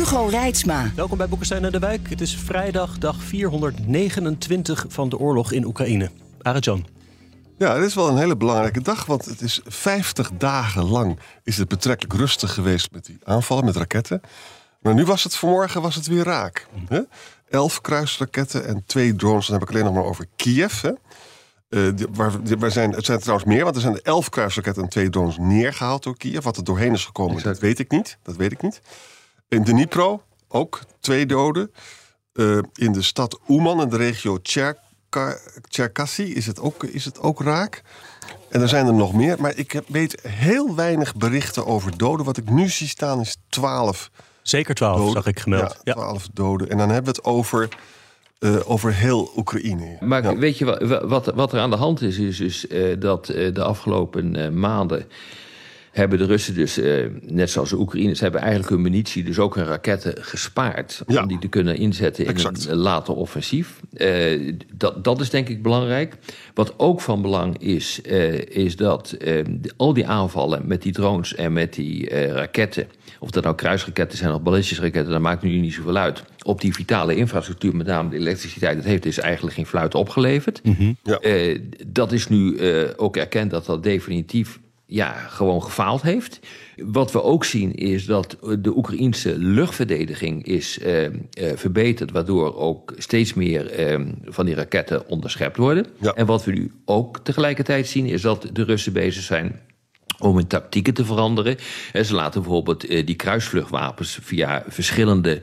Hugo Reitsma. Welkom bij Boekenstein en de Wijk. Het is vrijdag, dag 429 van de oorlog in Oekraïne. Arjan. Ja, dit is wel een hele belangrijke dag, want het is 50 dagen lang is het betrekkelijk rustig geweest met die aanvallen, met raketten. Maar nu was het vanmorgen was het weer raak. Hè? Elf kruisraketten en twee drones, dan heb ik alleen nog maar over Kiev. Hè? Uh, waar, zijn, het zijn trouwens meer, want er zijn elf kruisraketten en twee drones neergehaald door Kiev. Wat er doorheen is gekomen, dat weet ik niet. Dat weet ik niet. In Dnipro ook twee doden. Uh, in de stad Oeman in de regio Cherkasy is het, ook, is het ook raak. En er zijn er nog meer, maar ik heb, weet heel weinig berichten over doden. Wat ik nu zie staan is 12. Zeker 12, zag ik gemeld. Ja, 12 doden. En dan hebben we het over uh, over heel Oekraïne. Maar weet je wat, wat, wat, er aan de hand is? Is dus uh, dat uh, de afgelopen maanden hebben de Russen dus, net zoals de Oekraïners, hebben eigenlijk hun munitie, dus ook hun raketten gespaard. Ja. Om die te kunnen inzetten in exact. een later offensief. dat, dat is denk ik belangrijk. Wat ook van belang is, is dat al die aanvallen met die drones en met die raketten of dat nou kruisraketten zijn of ballistische raketten, dat maakt nu niet zoveel uit. Op die vitale infrastructuur, met name de elektriciteit, dat heeft dus eigenlijk geen fluit opgeleverd. Mm ja. uh, dat is nu ook erkend dat dat definitief ja, gewoon gefaald heeft. Wat we ook zien is dat de Oekraïense luchtverdediging is uh, uh, verbeterd, waardoor ook steeds meer uh, van die raketten onderschept worden. Ja. En wat we nu ook tegelijkertijd zien is dat de Russen bezig zijn om hun tactieken te veranderen. Ze laten bijvoorbeeld eh, die kruisvluchtwapens via verschillende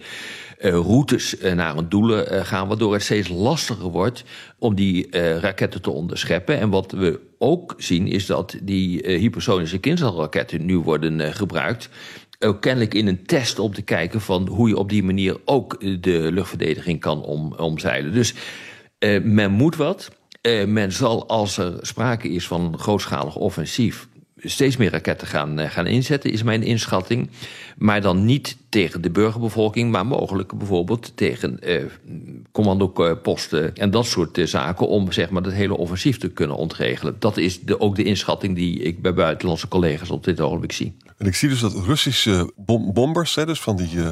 uh, routes uh, naar een doelen uh, gaan, waardoor het steeds lastiger wordt om die raketten te onderscheppen. En wat we ook zien is dat die hypersonische kinzalraketten nu worden gebruikt. Ook kennelijk in een test om te kijken van hoe je op die manier ook de luchtverdediging kan om, omzeilen. Dus men moet wat. men zal, als er sprake is van een grootschalig offensief, steeds meer raketten gaan, eh, gaan inzetten, is mijn inschatting. Maar dan niet tegen de burgerbevolking, maar mogelijk bijvoorbeeld tegen eh, commandoposten en dat soort eh, zaken. Om zeg maar, het hele offensief te kunnen ontregelen. Dat is de, ook de inschatting die ik bij buitenlandse collega's op dit ogenblik zie. En ik zie dus dat Russische bom bombers, hè, dus van die. Uh...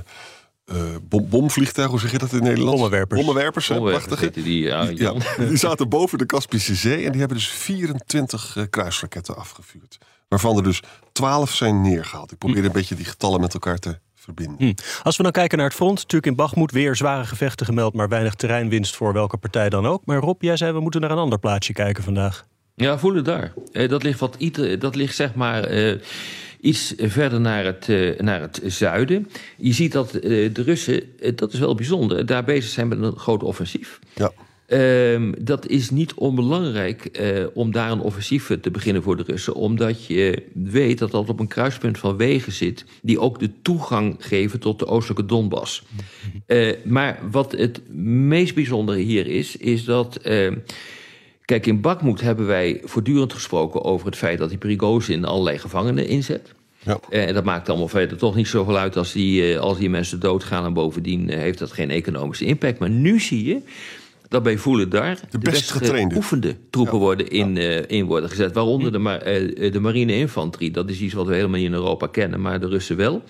Uh, bom, bomvliegtuig, hoe zeg je dat in Nederland? Bommenwerpers. Bommenwerpers, Bommenwerpers Die, ja, die, ja, die zaten boven de Kaspische Zee en die hebben dus 24 uh, kruisraketten afgevuurd. Waarvan er dus 12 zijn neergehaald. Ik probeer hm. een beetje die getallen met elkaar te verbinden. Hm. Als we dan kijken naar het front, natuurlijk in Bachmoed weer zware gevechten gemeld, maar weinig terreinwinst voor welke partij dan ook. Maar Rob, jij zei we moeten naar een ander plaatsje kijken vandaag. Ja, voel het daar. Eh, dat ligt, wat, dat ligt zeg maar eh, iets verder naar het, eh, naar het zuiden. Je ziet dat de Russen, dat is wel bijzonder, daar bezig zijn met een groot offensief. Ja. Uh, dat is niet onbelangrijk uh, om daar een offensief te beginnen voor de Russen. Omdat je weet dat dat op een kruispunt van wegen zit. die ook de toegang geven tot de oostelijke Donbass. Uh, maar wat het meest bijzondere hier is, is dat. Ehm, kijk, in Bakmoed hebben wij voortdurend gesproken over het feit dat die Prigozhin allerlei gevangenen inzet. Ja. En dat maakt allemaal verder toch niet zoveel uit als die, als die mensen doodgaan. En bovendien heeft dat geen economische impact. Maar nu zie je dat bij Voelen daar de, de best geoefende troepen worden in, uh, in worden gezet. Waaronder de, ma uh, de marine-infanterie. Dat is iets wat we helemaal niet in Europa kennen, maar de Russen wel.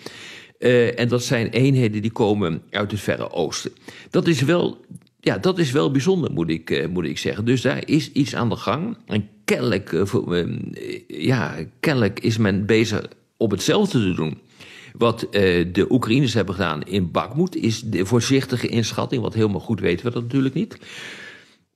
Uh, en dat zijn eenheden die komen uit het Verre Oosten. Dat is wel, ja, dat is wel bijzonder, moet ik, moet ik zeggen. Dus daar is iets aan de gang. En kennelijk, ja, kennelijk is men bezig op hetzelfde te doen. Wat uh, de Oekraïners hebben gedaan in Bakmoed is de voorzichtige inschatting, want helemaal goed weten we dat natuurlijk niet.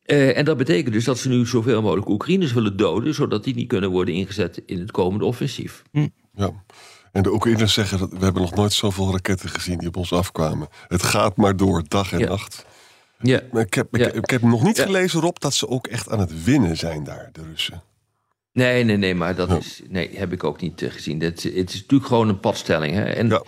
Uh, en dat betekent dus dat ze nu zoveel mogelijk Oekraïners willen doden, zodat die niet kunnen worden ingezet in het komende offensief. Hm. Ja. En de Oekraïners zeggen dat we hebben nog nooit zoveel raketten gezien die op ons afkwamen. Het gaat maar door, dag en nacht. Ja. Maar ik heb, ik, ik heb nog niet gelezen, Rob, dat ze ook echt aan het winnen zijn daar, de Russen. Nee, nee, nee, maar dat is, nee, heb ik ook niet uh, gezien. Het, het, is natuurlijk gewoon een padstelling. Hè? En, ja.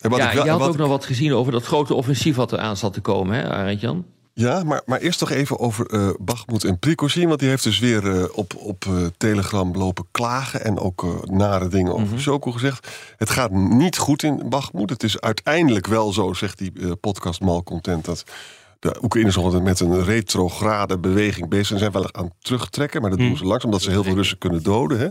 En wat ja, ik wel- je had ook ik- nog wat gezien over dat grote offensief wat er aan zat te komen, hè, Arend Jan? Ja, maar, maar eerst nog even over eh Bachmoed en Prigozhin. Want die heeft dus weer eh, op, op eh, Telegram lopen klagen. En ook eh, nare dingen over Shoku gezegd. Het gaat niet goed in Bachmoed. Het is uiteindelijk wel zo, zegt die eh, podcast Malcontent... dat de Oekraïners altijd met een retrograde beweging bezig zijn. Ze zijn wel aan het terugtrekken, maar dat doen ze langzaam... omdat ze heel veel Russen kunnen doden. Hè.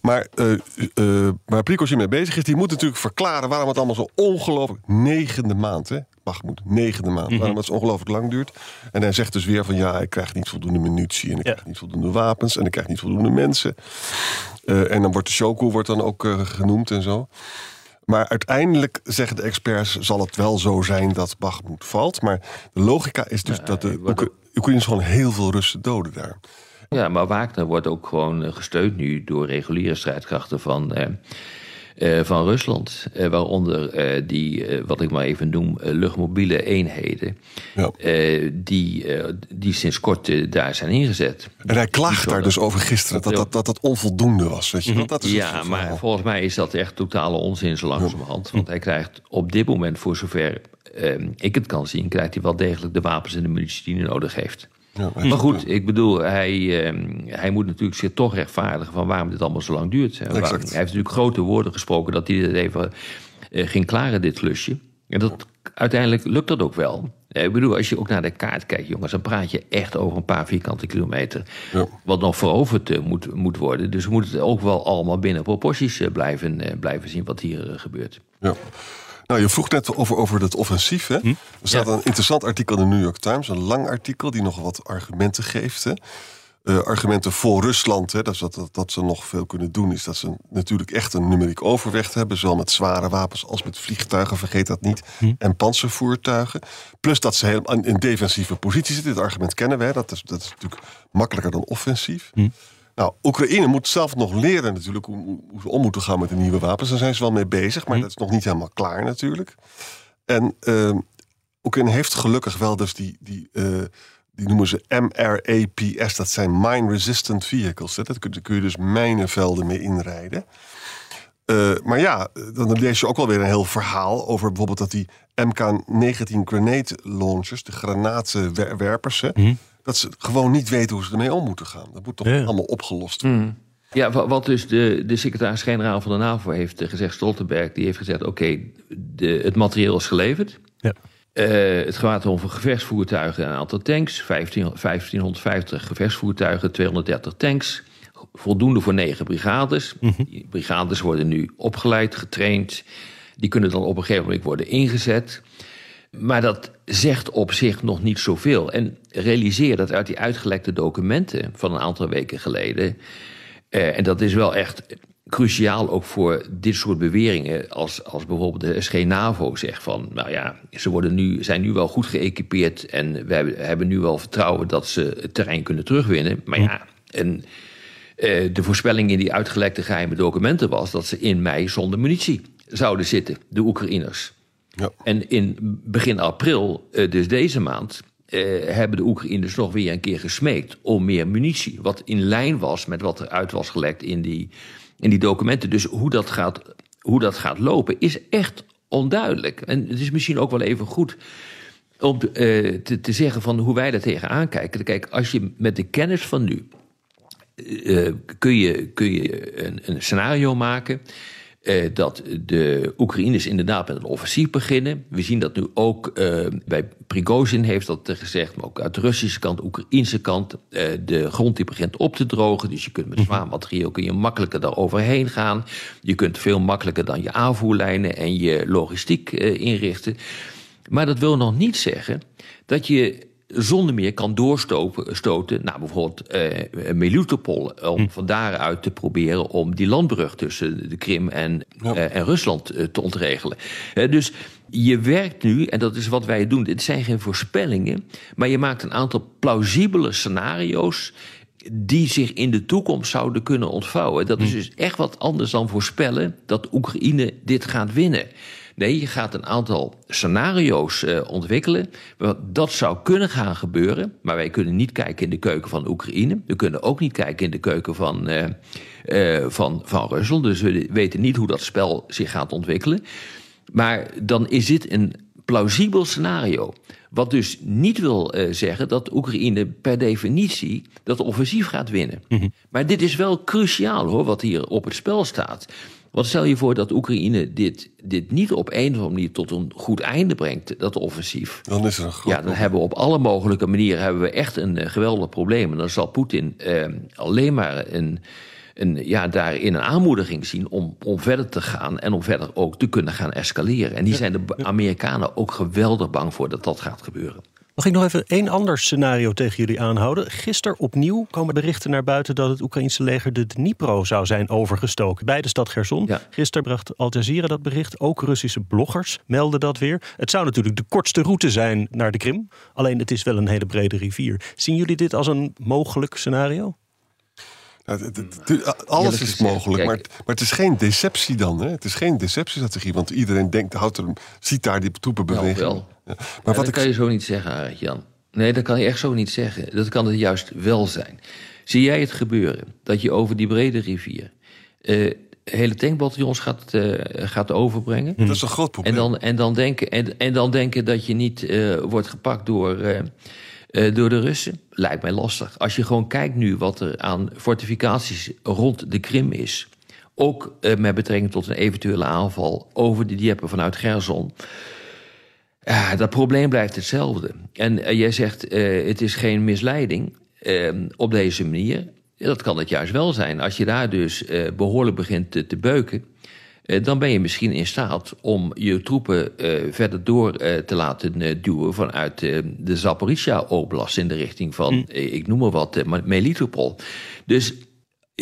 Maar eh eh waar mee bezig is... die moet natuurlijk verklaren waarom het allemaal zo ongelooflijk... negende maand, hè? Bachmoed, negende maand. Waarom het zo ongelooflijk lang duurt. En hij zegt dus weer van... ja, ik krijg niet voldoende munitie... en ik Ja. krijg niet voldoende wapens... en ik krijg niet voldoende mensen. Eh, en dan wordt de Shoku wordt dan ook genoemd en zo. Maar uiteindelijk, zeggen de experts, zal het wel zo zijn dat Bachmoed valt. Maar de logica is dus dat de Oekra- Oekraïners gewoon heel veel Russen doden daar. Ja, maar Wagner wordt ook gewoon eh, gesteund nu door reguliere strijdkrachten van, eh, van Rusland. Eh, waaronder eh, die, eh, wat ik maar even noem, eh, luchtmobiele eenheden. Ja. eh, die, eh, die sinds kort eh, daar zijn ingezet. En hij klaagt daar dus over gisteren dat dat, dat, dat onvoldoende was. Weet je? wel? dat is Ja, maar volgens mij is dat echt totale onzin zo langzamerhand. Want hij krijgt op dit moment, voor zover eh, ik het kan zien... krijgt hij wel degelijk de wapens en de munitie die hij nodig heeft. Ja, Maar goed, ik bedoel, hij, eh, hij moet natuurlijk zich toch rechtvaardigen... van waarom dit allemaal zo lang duurt. Waarom- Hij heeft natuurlijk grote woorden gesproken... dat hij dit even eh, ging klaren, dit klusje. En dat, uiteindelijk lukt dat ook wel. Eh, Ik bedoel, als je ook naar de kaart kijkt, jongens... dan praat je echt over een paar vierkante kilometer... Ja. wat nog veroverd eh, moet, moet worden. Dus we moeten het ook wel allemaal binnen proporties blijven, blijven zien... wat hier gebeurt. Ja. Nou, je vroeg net over, over dat offensief. Hè? Er staat Ja. een interessant artikel in de New York Times, een lang artikel die nog wat argumenten geeft. Hè? Eh, argumenten voor Rusland, hè, dat, dat, dat, ze nog veel kunnen doen, is dat ze natuurlijk echt een numeriek overwicht hebben, zowel met zware wapens als met vliegtuigen, vergeet dat niet, en panzervoertuigen. Plus dat ze heel, in defensieve positie zitten. Dit argument kennen we, hè, dat, is, dat is natuurlijk makkelijker dan offensief. Nou, Oekraïne moet zelf nog leren natuurlijk hoe, hoe- ze om moeten gaan met de nieuwe wapens. Daar zijn ze wel mee bezig, maar dat is nog niet helemaal klaar natuurlijk. En ehm Oekraïne heeft gelukkig wel dus die, die, eh, die noemen ze MRAPS. Dat zijn Mine Resistant Vehicles. Hè. Dat kun, daar kun je dus mijnenvelden mee inrijden. Eh, maar ja, dan lees je ook wel weer een heel verhaal over bijvoorbeeld dat die MK-19 grenade launchers, de granatenwerpers, hè, dat ze gewoon niet weten hoe ze ermee om moeten gaan. Dat moet toch Ja. allemaal opgelost worden. Ja, wa- wat dus de, de secretaris-generaal van de NAVO heeft eh, gezegd, Stoltenberg, die heeft gezegd: oké, de het materieel is geleverd. Ja. Eh, het gaat om gevechtsvoertuigen en een aantal tanks. 15, 1550 gevechtsvoertuigen, 230 tanks. Voldoende voor negen brigades. Die brigades worden nu opgeleid, getraind. Die kunnen dan op een gegeven moment worden ingezet. Maar dat zegt op zich nog niet zoveel. En realiseer dat uit die uitgelekte documenten van een aantal weken geleden. eh, en dat is wel echt cruciaal ook voor dit soort beweringen. Als, als bijvoorbeeld de SG-NAVO zegt van. Nou ja, ze worden nu, zijn nu wel goed geëquipeerd. En we hebben, hebben nu wel vertrouwen dat ze het terrein kunnen terugwinnen. Maar ja, en. eh, de voorspelling in die uitgelekte geheime documenten was dat ze in mei zonder munitie zouden zitten, de Oekraïners. Ja. En in begin april, eh, dus deze maand, eh, hebben de Oekraïners nog weer een keer gesmeekt om meer munitie. Wat in lijn was met wat er uit was gelekt in die, in die documenten. Dus hoe dat, gaat, hoe dat gaat lopen is echt onduidelijk. En het is misschien ook wel even goed om eh, te, te zeggen van hoe wij daar tegenaan kijken. Kijk, als je met de kennis van nu kun je, kun je een, een scenario maken. Eh, dat de Oekraïners inderdaad met een offensief beginnen. We zien dat nu ook eh, bij Prigozhin heeft dat gezegd, maar ook uit de Russische kant, de Oekraïnse kant. eh, de grond die begint op te drogen, dus je kunt met zwaar materieel kun je makkelijker daar overheen gaan. Je kunt veel makkelijker dan je aanvoerlijnen en je logistiek eh, inrichten. Maar dat wil nog niet zeggen dat je zonder meer kan doorstoten, stoten, nou bijvoorbeeld eh Melitopol, om van daaruit te proberen om die landbrug tussen de Krim en, eh, en Rusland te ontregelen. Dus je werkt nu, en dat is wat wij doen, dit zijn geen voorspellingen, maar je maakt een aantal plausibele scenario's die zich in de toekomst zouden kunnen ontvouwen. Dat is dus echt wat anders dan voorspellen dat Oekraïne dit gaat winnen. Nee, je gaat een aantal scenario's eh, ontwikkelen. Wat Dat zou kunnen gaan gebeuren. Maar wij kunnen niet kijken in de keuken van Oekraïne. We kunnen ook niet kijken in de keuken van, eh, van, van Rusland. Dus we weten niet hoe dat spel zich gaat ontwikkelen. Maar dan is dit een plausibel scenario. Wat dus niet wil uh, zeggen dat Oekraïne per definitie dat offensief gaat winnen. Mm -hmm. Maar dit is wel cruciaal hoor, wat hier op het spel staat. Want stel je voor dat Oekraïne dit, dit niet op een of andere manier tot een goed einde brengt, dat offensief. Dan is er een groot Ja, dan hebben we op alle mogelijke manieren hebben we echt een uh, geweldig probleem. En dan zal Poetin uh, alleen maar een, een, ja, daarin een aanmoediging zien om, om verder te gaan en om verder ook te kunnen gaan escaleren. En die zijn de Amerikanen ook geweldig bang voor dat dat gaat gebeuren. Mag ik nog even één ander scenario tegen jullie aanhouden? Gisteren opnieuw komen berichten naar buiten dat het Oekraïnse leger de Dnipro zou zijn overgestoken bij de stad Gerson. Ja. Gisteren bracht Al Jazeera dat bericht. Ook Russische bloggers melden dat weer. Het zou natuurlijk de kortste route zijn naar de Krim. Alleen het is wel een hele brede rivier. Zien jullie dit als een mogelijk scenario? Nou, het, het, het, alles is mogelijk, maar, maar het is geen deceptie dan. Hè? Het is geen deceptiestrategie, want iedereen denkt, houdt er, ziet daar die troepen bewegen. Nou, wel. Ja. Maar Maar dat wat kan je zo niet zeggen, Arend Jan. Nee, dat kan je echt zo niet zeggen. Dat kan het juist wel zijn. Zie jij het gebeuren dat je over die brede rivier eh, hele tankbataljons gaat, eh, gaat overbrengen? dat is een groot probleem. En dan, en, dan denken, en, en dan denken dat je niet eh, wordt gepakt door, eh, door de Russen? Lijkt mij lastig. Als je gewoon kijkt nu wat er aan fortificaties rond de Krim is. Ook eh, met betrekking tot een eventuele aanval over de Dieppe vanuit Gerson. Dat probleem blijft hetzelfde. En eh, jij zegt, het is geen misleiding eh, op deze manier. Dat kan het juist wel zijn. Als je daar dus eh, behoorlijk begint te beuken... eh, dan ben je misschien in staat om je troepen eh, verder door eh, te laten duwen... vanuit de Zaporizhia-oblast in de richting van, eh, ik noem maar wat, Melitopol. Dus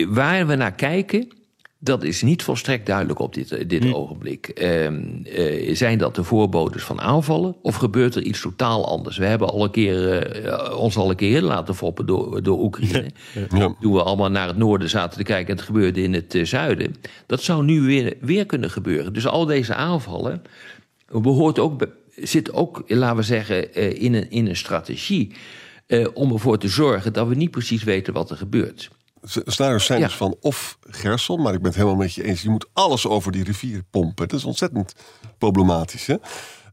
waar we naar kijken... Dat is niet volstrekt duidelijk op dit, eh, dit ogenblik. Ehm, eh, zijn dat de voorbodes van aanvallen of gebeurt er iets totaal anders? We hebben al een keer, eh, ons al een keer laten foppen door, door Oekraïne. Ja. Toen we allemaal naar het noorden zaten te kijken en het gebeurde in het zuiden. Dat zou nu weer, weer kunnen gebeuren. Dus al deze aanvallen behoort ook, zit ook, laten we zeggen, eh, in, een, in een strategie. eh, om ervoor te zorgen dat we niet precies weten wat er gebeurt. Scenario's zijn Ja. dus van of Gersel, maar ik ben het helemaal met je eens. Je moet alles over die rivier pompen. Dat is ontzettend problematisch. Hè?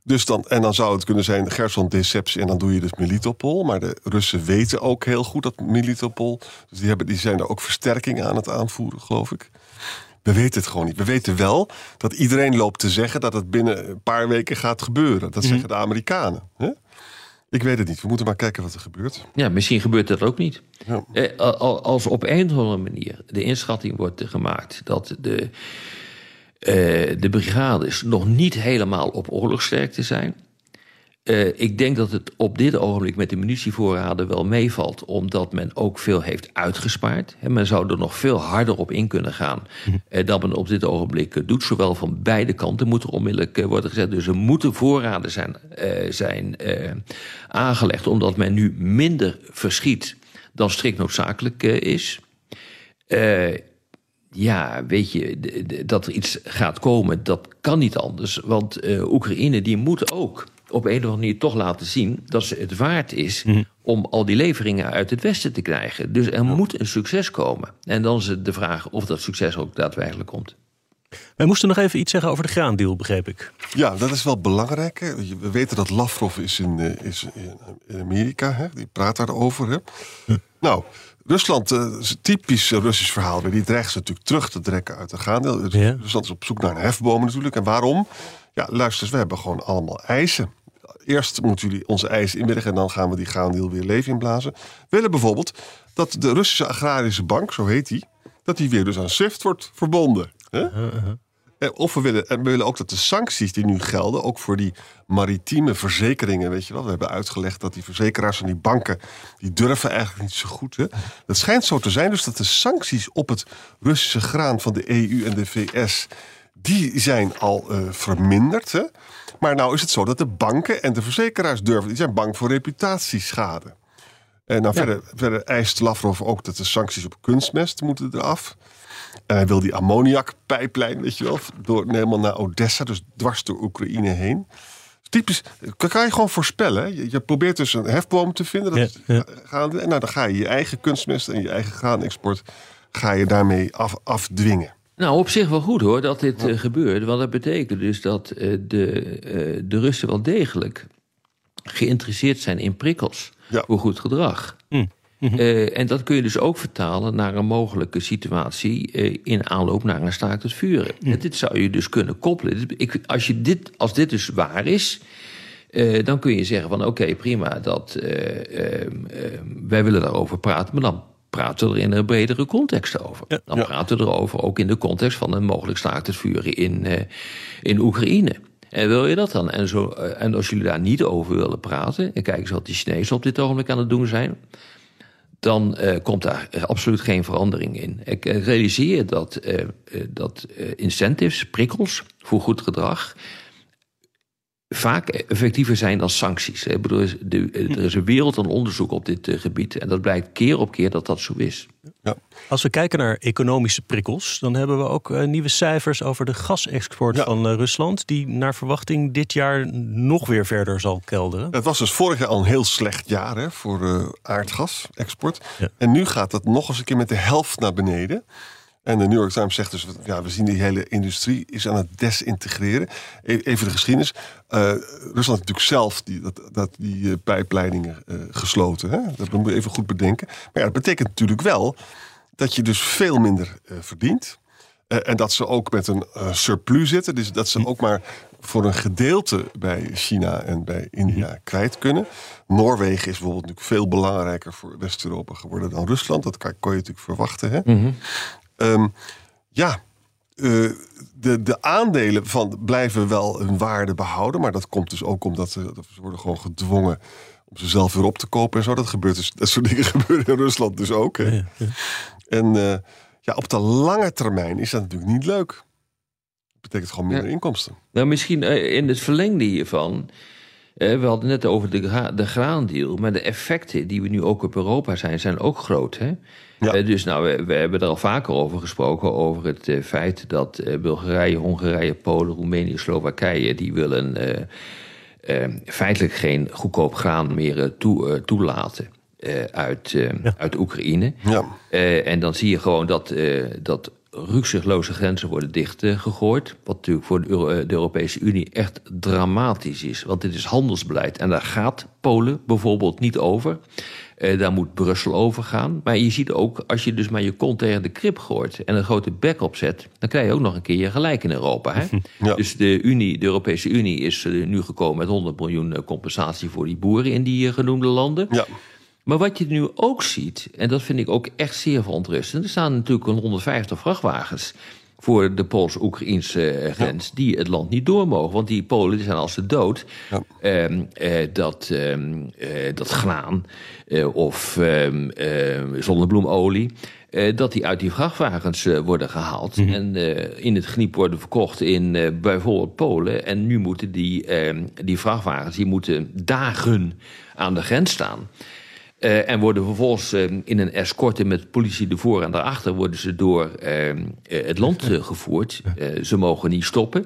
Dus dan, en dan zou het kunnen zijn Gerson deceptie en dan doe je dus Melitopol. Maar de Russen weten ook heel goed dat Melitopol... Dus die, hebben, die zijn er ook versterkingen aan het aanvoeren, geloof ik. We weten het gewoon niet. We weten wel dat iedereen loopt te zeggen... dat het binnen een paar weken gaat gebeuren. Dat zeggen de Amerikanen. Hè? Ik weet het niet. We moeten maar kijken wat er gebeurt. Ja, misschien gebeurt dat ook niet. Ja. Eh, al- als op een of andere manier de inschatting wordt gemaakt dat de, eh, de brigades nog niet helemaal op oorlogssterkte zijn. Eh, ik denk dat het op dit ogenblik met de munitievoorraden wel meevalt, omdat men ook veel heeft uitgespaard. En men zou er nog veel harder op in kunnen gaan eh, dan men op dit ogenblik eh, doet. Zowel van beide kanten moet er onmiddellijk worden gezet. Dus er moeten voorraden zijn, zijn aangelegd, omdat men nu minder verschiet dan strikt noodzakelijk is. Ja, weet je, dat er iets gaat komen, dat kan niet anders. Want Oekraïne die moet ook op een of andere manier toch laten zien... dat ze het waard is om al die leveringen uit het Westen te krijgen. Dus er moet een succes komen. En dan is het de vraag of dat succes ook daadwerkelijk komt. Wij moesten nog even iets zeggen over de graandeal, begreep ik. Ja, dat is wel belangrijk. We weten dat Lavrov is in, eh, is in, Amerika. Hè. Die praat daarover. Hè. Nou, Rusland eh, is een typisch Russisch verhaal. Die dreigt ze natuurlijk terug te trekken uit de gaandeel. Ja. Rusland is op zoek naar een hefboom natuurlijk. En waarom? Ja, luister we hebben gewoon allemaal eisen. Eerst moeten jullie onze eisen inwilligen... en dan gaan we die gaandeel weer leven inblazen. We willen bijvoorbeeld dat de Russische Agrarische Bank, zo heet die... dat die weer dus aan SWIFT wordt verbonden. Hè? Eh, Of we willen, en we willen ook dat de sancties die nu gelden, ook voor die maritieme verzekeringen, weet je wel. We hebben uitgelegd dat die verzekeraars en die banken, die durven eigenlijk niet zo goed. Hè? Het schijnt zo te zijn dus dat de sancties op het Russische graan van de EU en de VS, die zijn al eh, verminderd. Hè? Maar nou is het zo dat de banken en de verzekeraars durven, die zijn bang voor reputatieschade. En nou, verder, verder eist Lavrov ook dat de sancties op kunstmest moeten eraf. En hij wil die ammoniakpijplijn, weet je wel, door, helemaal naar Odessa, dus dwars door Oekraïne heen. Typisch, kan, kan je gewoon voorspellen. hè? Je, je probeert dus een hefboom te vinden. Dat Ja, ja. is gaande. En nou, dan ga je je eigen kunstmest en je eigen graanexport ga je daarmee af, afdwingen. Nou, op zich wel goed hoor dat dit uh, gebeurt. Want dat betekent dus dat uh, de, uh, de Russen wel degelijk geïnteresseerd zijn in prikkels Ja. voor goed gedrag. Mm. Eh, en dat kun je dus ook vertalen naar een mogelijke situatie eh, in aanloop naar een staakt het vuren. En dit zou je dus kunnen koppelen. Ik, als, je dit, als dit dus waar is, eh, dan kun je zeggen van oké, prima, dat, eh, eh, eh, wij willen daarover praten, maar dan praten we er in een bredere context over. Ja. Dan Ja. praten we erover ook in de context van een mogelijk staakt het vuren in, eh, in Oekraïne. En wil je dat dan? En, zo, eh, en als jullie daar niet over willen praten, en kijk eens wat die Chinezen op dit ogenblik aan het doen zijn, dan eh, komt daar absoluut geen verandering in. Ik realiseer dat, dat incentives, prikkels voor goed gedrag vaak effectiever zijn dan sancties. Ik bedoel, er is- de- er is een wereld aan onderzoek op dit eh, gebied en dat blijkt keer op keer dat dat zo is. Ja. Als we kijken naar economische prikkels, dan hebben we ook eh, nieuwe cijfers over de gasexport Ja. van eh, Rusland, die naar verwachting dit jaar nog weer verder zal kelderen. Het was dus vorig jaar al een heel slecht jaar hè, voor eh, aardgasexport. Ja. En nu gaat dat nog eens een keer met de helft naar beneden. En de New York Times zegt dus, ja, we zien die hele industrie is aan het desintegreren. E- Even de geschiedenis. Eh, Rusland heeft natuurlijk zelf die, dat, dat, die eh, pijpleidingen eh, gesloten. Hè? Dat moet je even goed bedenken. Maar ja, dat betekent natuurlijk wel dat je dus veel minder verdient. En dat ze ook met een surplus zitten. Dus dat ze ook maar voor een gedeelte bij China en bij India kwijt kunnen. Noorwegen is bijvoorbeeld natuurlijk veel belangrijker voor West-Europa geworden dan Rusland. Dat kan, kon je natuurlijk verwachten. Hè? Ehm, ja, eh, de, de aandelen van blijven wel hun waarde behouden. Maar dat komt dus ook omdat ze, ze worden gewoon gedwongen om ze zelf weer op te kopen en zo. Dat gebeurt dus, dat soort dingen gebeuren in Rusland dus ook. Hè? En eh, ja, op de lange termijn is dat natuurlijk niet leuk. Dat betekent gewoon minder Ja. inkomsten. Nou, misschien eh, in het verlengde hiervan. Eh, we hadden net over de, de graandeal. Maar de effecten die we nu ook op Europa zijn, zijn ook groot. Hè? Ja. Eh, dus nou, we, we hebben er al vaker over gesproken. Over het eh, feit dat Bulgarije, Hongarije, Polen, Roemenië, Slowakije. die willen feitelijk geen goedkoop graan meer toe, toelaten. uit, uit Oekraïne. Ja. En dan zie je gewoon dat, dat rukzichtloze grenzen worden dichtgegooid. wat natuurlijk voor de, Euro- eh, de Europese Unie echt dramatisch is. Want dit is handelsbeleid. En daar gaat Polen bijvoorbeeld niet over. Eh, daar moet Brussel over gaan. Maar je ziet ook, als je dus maar je kont tegen de krip gooit... en een grote bek opzet... dan krijg je ook nog een keer je gelijk in Europa. Hè? Ja. Dus de, Unie, de Europese Unie is eh, nu gekomen met 100 miljoen compensatie... voor die boeren in die genoemde landen. Ja. Maar wat je nu ook ziet, en dat vind ik ook echt zeer verontrustend. Er staan natuurlijk een 150 vrachtwagens voor de Pools-Oekraïnse eh, grens die het land niet door mogen. Want die Polen zijn als de dood. Ja. Ehm, eh, dat, eh, dat graan of ehm, eh, zonnebloemolie. dat die uit die vrachtwagens worden gehaald. En eh, in het geniep worden verkocht in bijvoorbeeld Polen. En nu moeten die, die vrachtwagens die moeten dagen aan de grens staan. Eh, en worden vervolgens eh, in een escorte met politie ervoor en daarachter worden ze door eh, eh, het land eh, gevoerd. Ze mogen niet stoppen.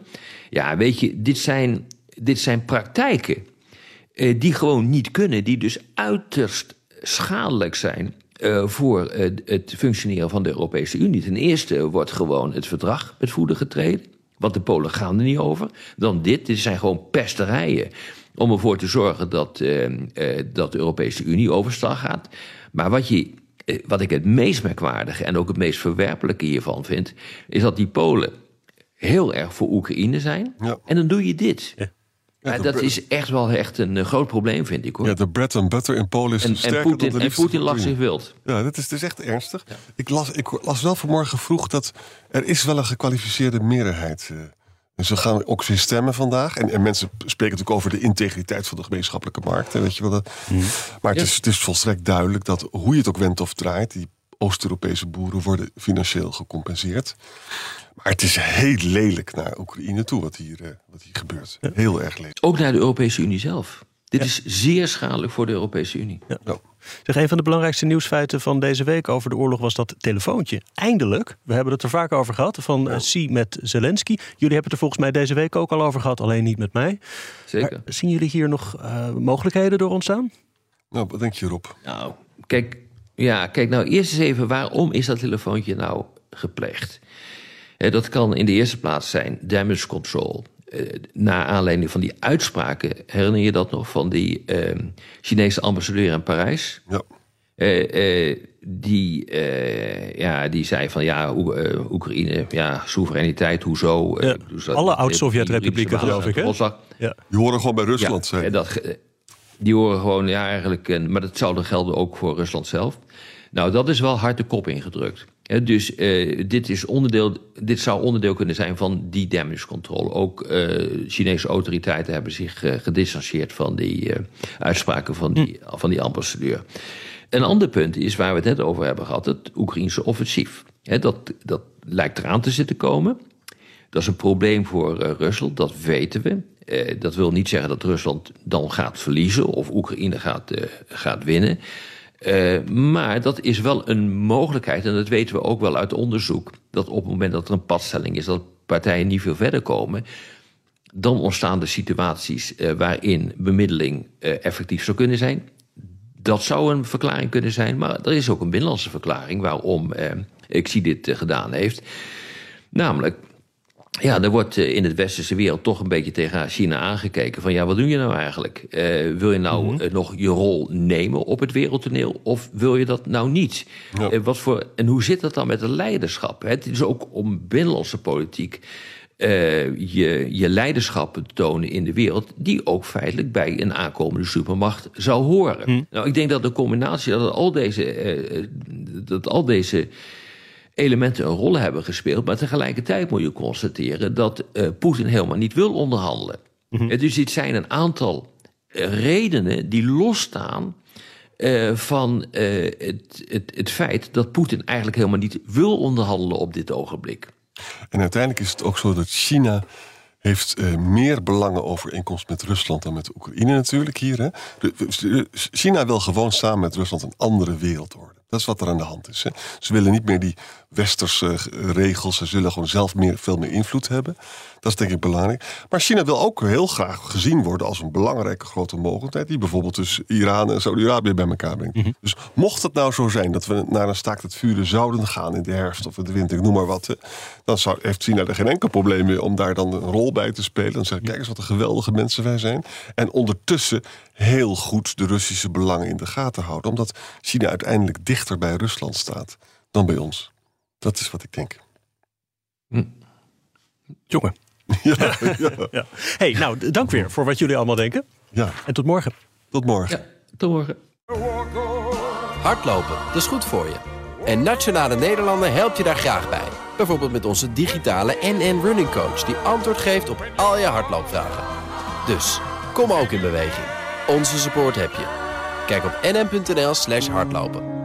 Ja, weet je, dit zijn, dit zijn praktijken die gewoon niet kunnen, die dus uiterst schadelijk zijn voor het functioneren van de Europese Unie. Ten eerste wordt gewoon het verdrag met voeten getreden. Want de Polen gaan er niet over. Dan dit, dit zijn gewoon pesterijen. Om ervoor te zorgen dat, eh, eh, dat de Europese Unie overstag gaat. Maar wat, je, eh, wat ik het meest merkwaardige en ook het meest verwerpelijke hiervan vind. is dat die Polen heel erg voor Oekraïne zijn. Ja. En dan doe je dit. Ja, de dat is echt wel echt een groot probleem, vind ik hoor. Ja, de bread and butter in Polen is en, sterker en dan de en Poetin lag zich wild. Ja, dat is, is echt ernstig. Ik, las, ik las wel vanmorgen vroeg dat er is wel een gekwalificeerde meerderheid. eh. Dus we gaan ook weer stemmen vandaag. En, en mensen spreken natuurlijk over de integriteit van de gemeenschappelijke markt. Hè, weet je wel dat. Maar het, is, het is volstrekt duidelijk dat hoe je het ook wendt of draait... die Oost-Europese boeren worden financieel gecompenseerd. Maar het is heel lelijk naar Oekraïne toe wat hier, eh, wat hier gebeurt. Heel erg lelijk. Ook naar de Europese Unie zelf. Dit is zeer schadelijk voor de Europese Unie. Ja. Zeg, een van de belangrijkste nieuwsfeiten van deze week over de oorlog was dat telefoontje. Eindelijk, we hebben het er vaak over gehad, van eh, Xi met Zelensky. Jullie hebben het er volgens mij deze week ook al over gehad, alleen niet met mij. Zeker. Maar zien jullie hier nog eh, mogelijkheden door ontstaan? Nou, wat denk je Rob? Nou, kijk, ja, kijk nou eerst eens even, waarom is dat telefoontje nou gepleegd? Eh, dat kan in de eerste plaats zijn damage control. Uh, naar aanleiding van die uitspraken, herinner je dat nog van die uh, Chinese ambassadeur in Parijs? Ja. Uh, die, ja, die zei van ja, Oekraïne, ja, soevereiniteit, hoezo? Ja, alle oud-Sovjet-republieken, geloof ik, hè? Ja. Die horen gewoon bij Rusland, ja, dat, die horen gewoon, ja, eigenlijk, maar dat zou dan gelden ook voor Rusland zelf. Nou, dat is wel hard de kop ingedrukt. Dus uh, dit, is onderdeel, dit zou onderdeel kunnen zijn van die damage control. Ook uh, Chinese autoriteiten hebben zich uh, gedistanceerd van die uitspraken van die, hm. van die ambassadeur. Een ander punt is waar we het net over hebben gehad: het Oekraïnse offensief. dat, dat lijkt eraan te zitten komen. Dat is een probleem voor Rusland, dat weten we. dat wil niet zeggen dat Rusland dan gaat verliezen of Oekraïne gaat, gaat winnen. Uh, maar dat is wel een mogelijkheid, en dat weten we ook wel uit onderzoek, dat op het moment dat er een padstelling is, dat partijen niet veel verder komen, dan ontstaan er situaties uh, waarin bemiddeling uh, effectief zou kunnen zijn. Dat zou een verklaring kunnen zijn, maar er is ook een binnenlandse verklaring waarom ik zie dit gedaan heeft. Namelijk, ja, er wordt eh, in het westerse wereld toch een beetje tegen China aangekeken. Van ja, wat doe je nou eigenlijk? Uh, wil je nou mm -hmm. nog je rol nemen op het wereldtoneel? Of wil je dat nou niet? Ja. Uh, wat voor, en hoe zit dat dan met het leiderschap? Het is ook om binnenlandse politiek je, je leiderschap te tonen in de wereld... die ook feitelijk bij een aankomende supermacht zou horen. Mm. Nou, ik denk dat de combinatie dat al deze... dat al deze elementen een rol hebben gespeeld. Maar tegelijkertijd moet je constateren dat uh, Poetin helemaal niet wil onderhandelen. Mm -hmm. Dus dit zijn een aantal redenen die losstaan uh, van uh, het, het, het feit dat Poetin eigenlijk helemaal niet wil onderhandelen op dit ogenblik. En uiteindelijk is het ook zo dat China heeft uh, meer belangenovereenkomst met Rusland dan met Oekraïne natuurlijk hier. Hè? China wil gewoon samen met Rusland een andere wereldorde. Dat is wat er aan de hand is. Hè. Ze willen niet meer die westerse eh, regels. Ze zullen gewoon zelf meer, veel meer invloed hebben. Dat is denk ik belangrijk. Maar China wil ook heel graag gezien worden als een belangrijke grote mogelijkheid. Die bijvoorbeeld dus Iran en Saudi-Arabië bij elkaar brengt. Mhm. Dus mocht het nou zo zijn dat we naar een staakt het vuren zouden gaan in de herfst of in de winter, ik noem maar wat. Dan zou, heeft China er geen enkel probleem mee om daar dan een rol bij te spelen. Dan zeggen, kijk eens wat een geweldige mensen wij zijn. En ondertussen heel goed de Russische belangen in de gaten houden. Omdat China uiteindelijk dichter bij Rusland staat dan bij ons. Dat is wat ik denk. Hm. Jongen. Ja, ja. Hey, nou, dank weer voor wat jullie allemaal denken. Ja. En tot morgen. Tot morgen. Ja, tot morgen. Hardlopen, dat is goed voor je. En Nationale Nederlanden helpt je daar graag bij. Bijvoorbeeld met onze digitale NN Running Coach... die antwoord geeft op al je hardloopvragen. Dus, kom ook in beweging. Onze support heb je. Kijk op nn.nl slash hardlopen.